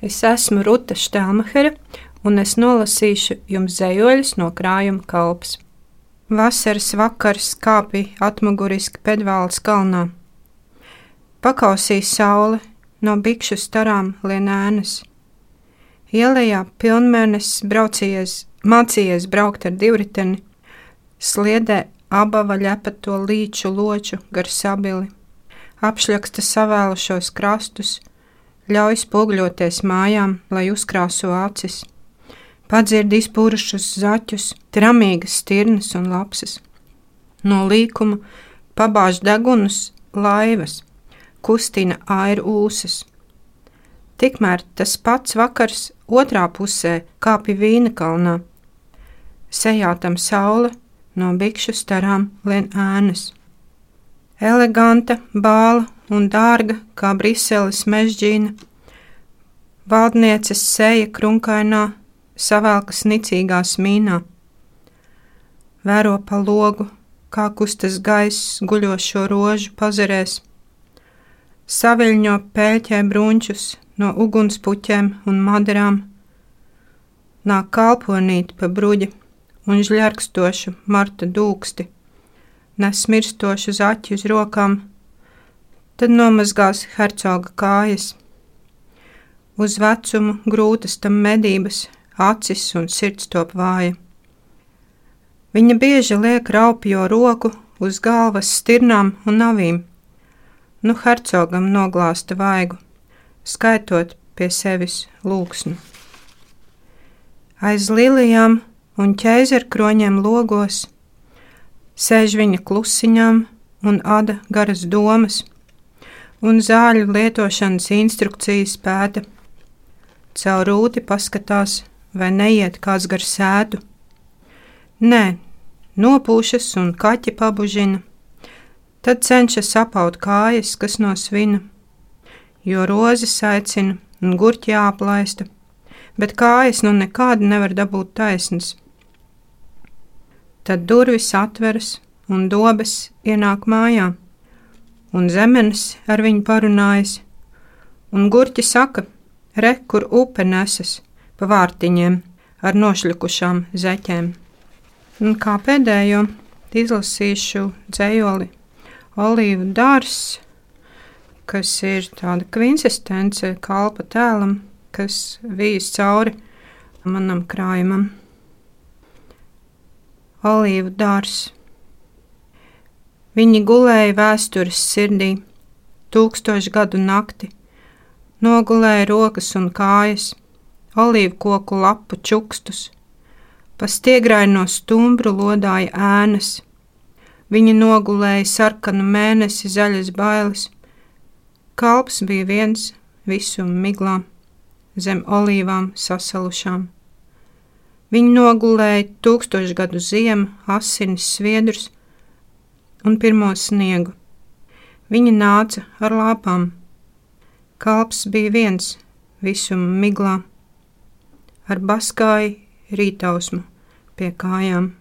Es esmu Ruta Štelmahera, un es nolasīšu jums zejoļus no krājuma kalpas. Vasaras vakars kāpī atmuguriski pedvāls kalnā. Pakausīs saule, no bikšu starām lien ēnas. Ielējā pilnmērnesis braucījies, mācījies braukt ar divriteni, sliedē abava ļepato līču loču gar sabili, apšļaksta savēlušos krastus, ļauj spoguļoties mājām, lai uzkrāso acis. Padzird izpūrušus zaķus, tramīgas stirnas un lapsas. No līkuma pabāž degunus laivas, kustina airu ūsas. Tikmēr tas pats vakars otrā pusē kāpja vīna kalnā. Sejā tam saule no bikšu starām lien ēnas. Eleganta, bāla un dārga kā Briseles mežģīna. Valdnieces seja krunkainā, savelkas nicīgā smīnā. Vēro pa logu, kā kustas gaiss guļošo rožu pazerēs. Saviļņo pēļķē brunčus no ugunspuķiem un maderām. Nāk kalponīt pa bruģi un žļarkstošu marta dūksti, nes mirstošu zaķi uz rokām Tad nomazgās hercoga kājas. Uz vecumu grūtas tam medības, acis un sirds top vāja. Viņa bieži liek raupjo roku uz galvas stirnām un navīm. Nu, hercogam noglāsta vaigu, skaitot pie sevis lūksnu. Aiz lilijām un ķēzerkroņiem logos sēž viņa klusiņām un ada garas domas un zāļu lietošanas instrukcijas pēta. Caur rūti paskatās, vai neiet kāds gar sētu. Nē, nopūšas un kaķi pabužina. Tad cenšas apaut kājas, kas no svina, jo rozes aicina un gurķi jāaplaista, bet kājas nu nekādi nevar dabūt taisnas. Tad durvis atveras un dobes ienāk mājā un zemenes ar viņu parunājas, un gurķi saka, re, kur upe nesas pa vārtiņiem ar nošļukušām zeķēm. Un kā pēdējo izlasīšu dzējoli Olīvu dārs, kas ir tāda kvinsistence kalpa tēlam, kas vijas cauri manam krājumam. Olīvu dārs. Viņi gulēja vēstures sirdī, tūkstošu gadu nakti, nogulēja rokas un kājas, olīvu koku lapu čukstus, pa stiegraino stumbru lodāja ēnas. Viņi nogulēja sarkanu mēnesi zaļas bailes. Kalps bija viens visum miglā, zem olīvām sasalušām. Viņi nogulēja tūkstošu gadu ziemu, asinis sviedrus, un pirmo sniegu. Viņi nāca ar lāpām. Kalps bija viens, visuma miglā, ar baskāju rītausmu pie kājām.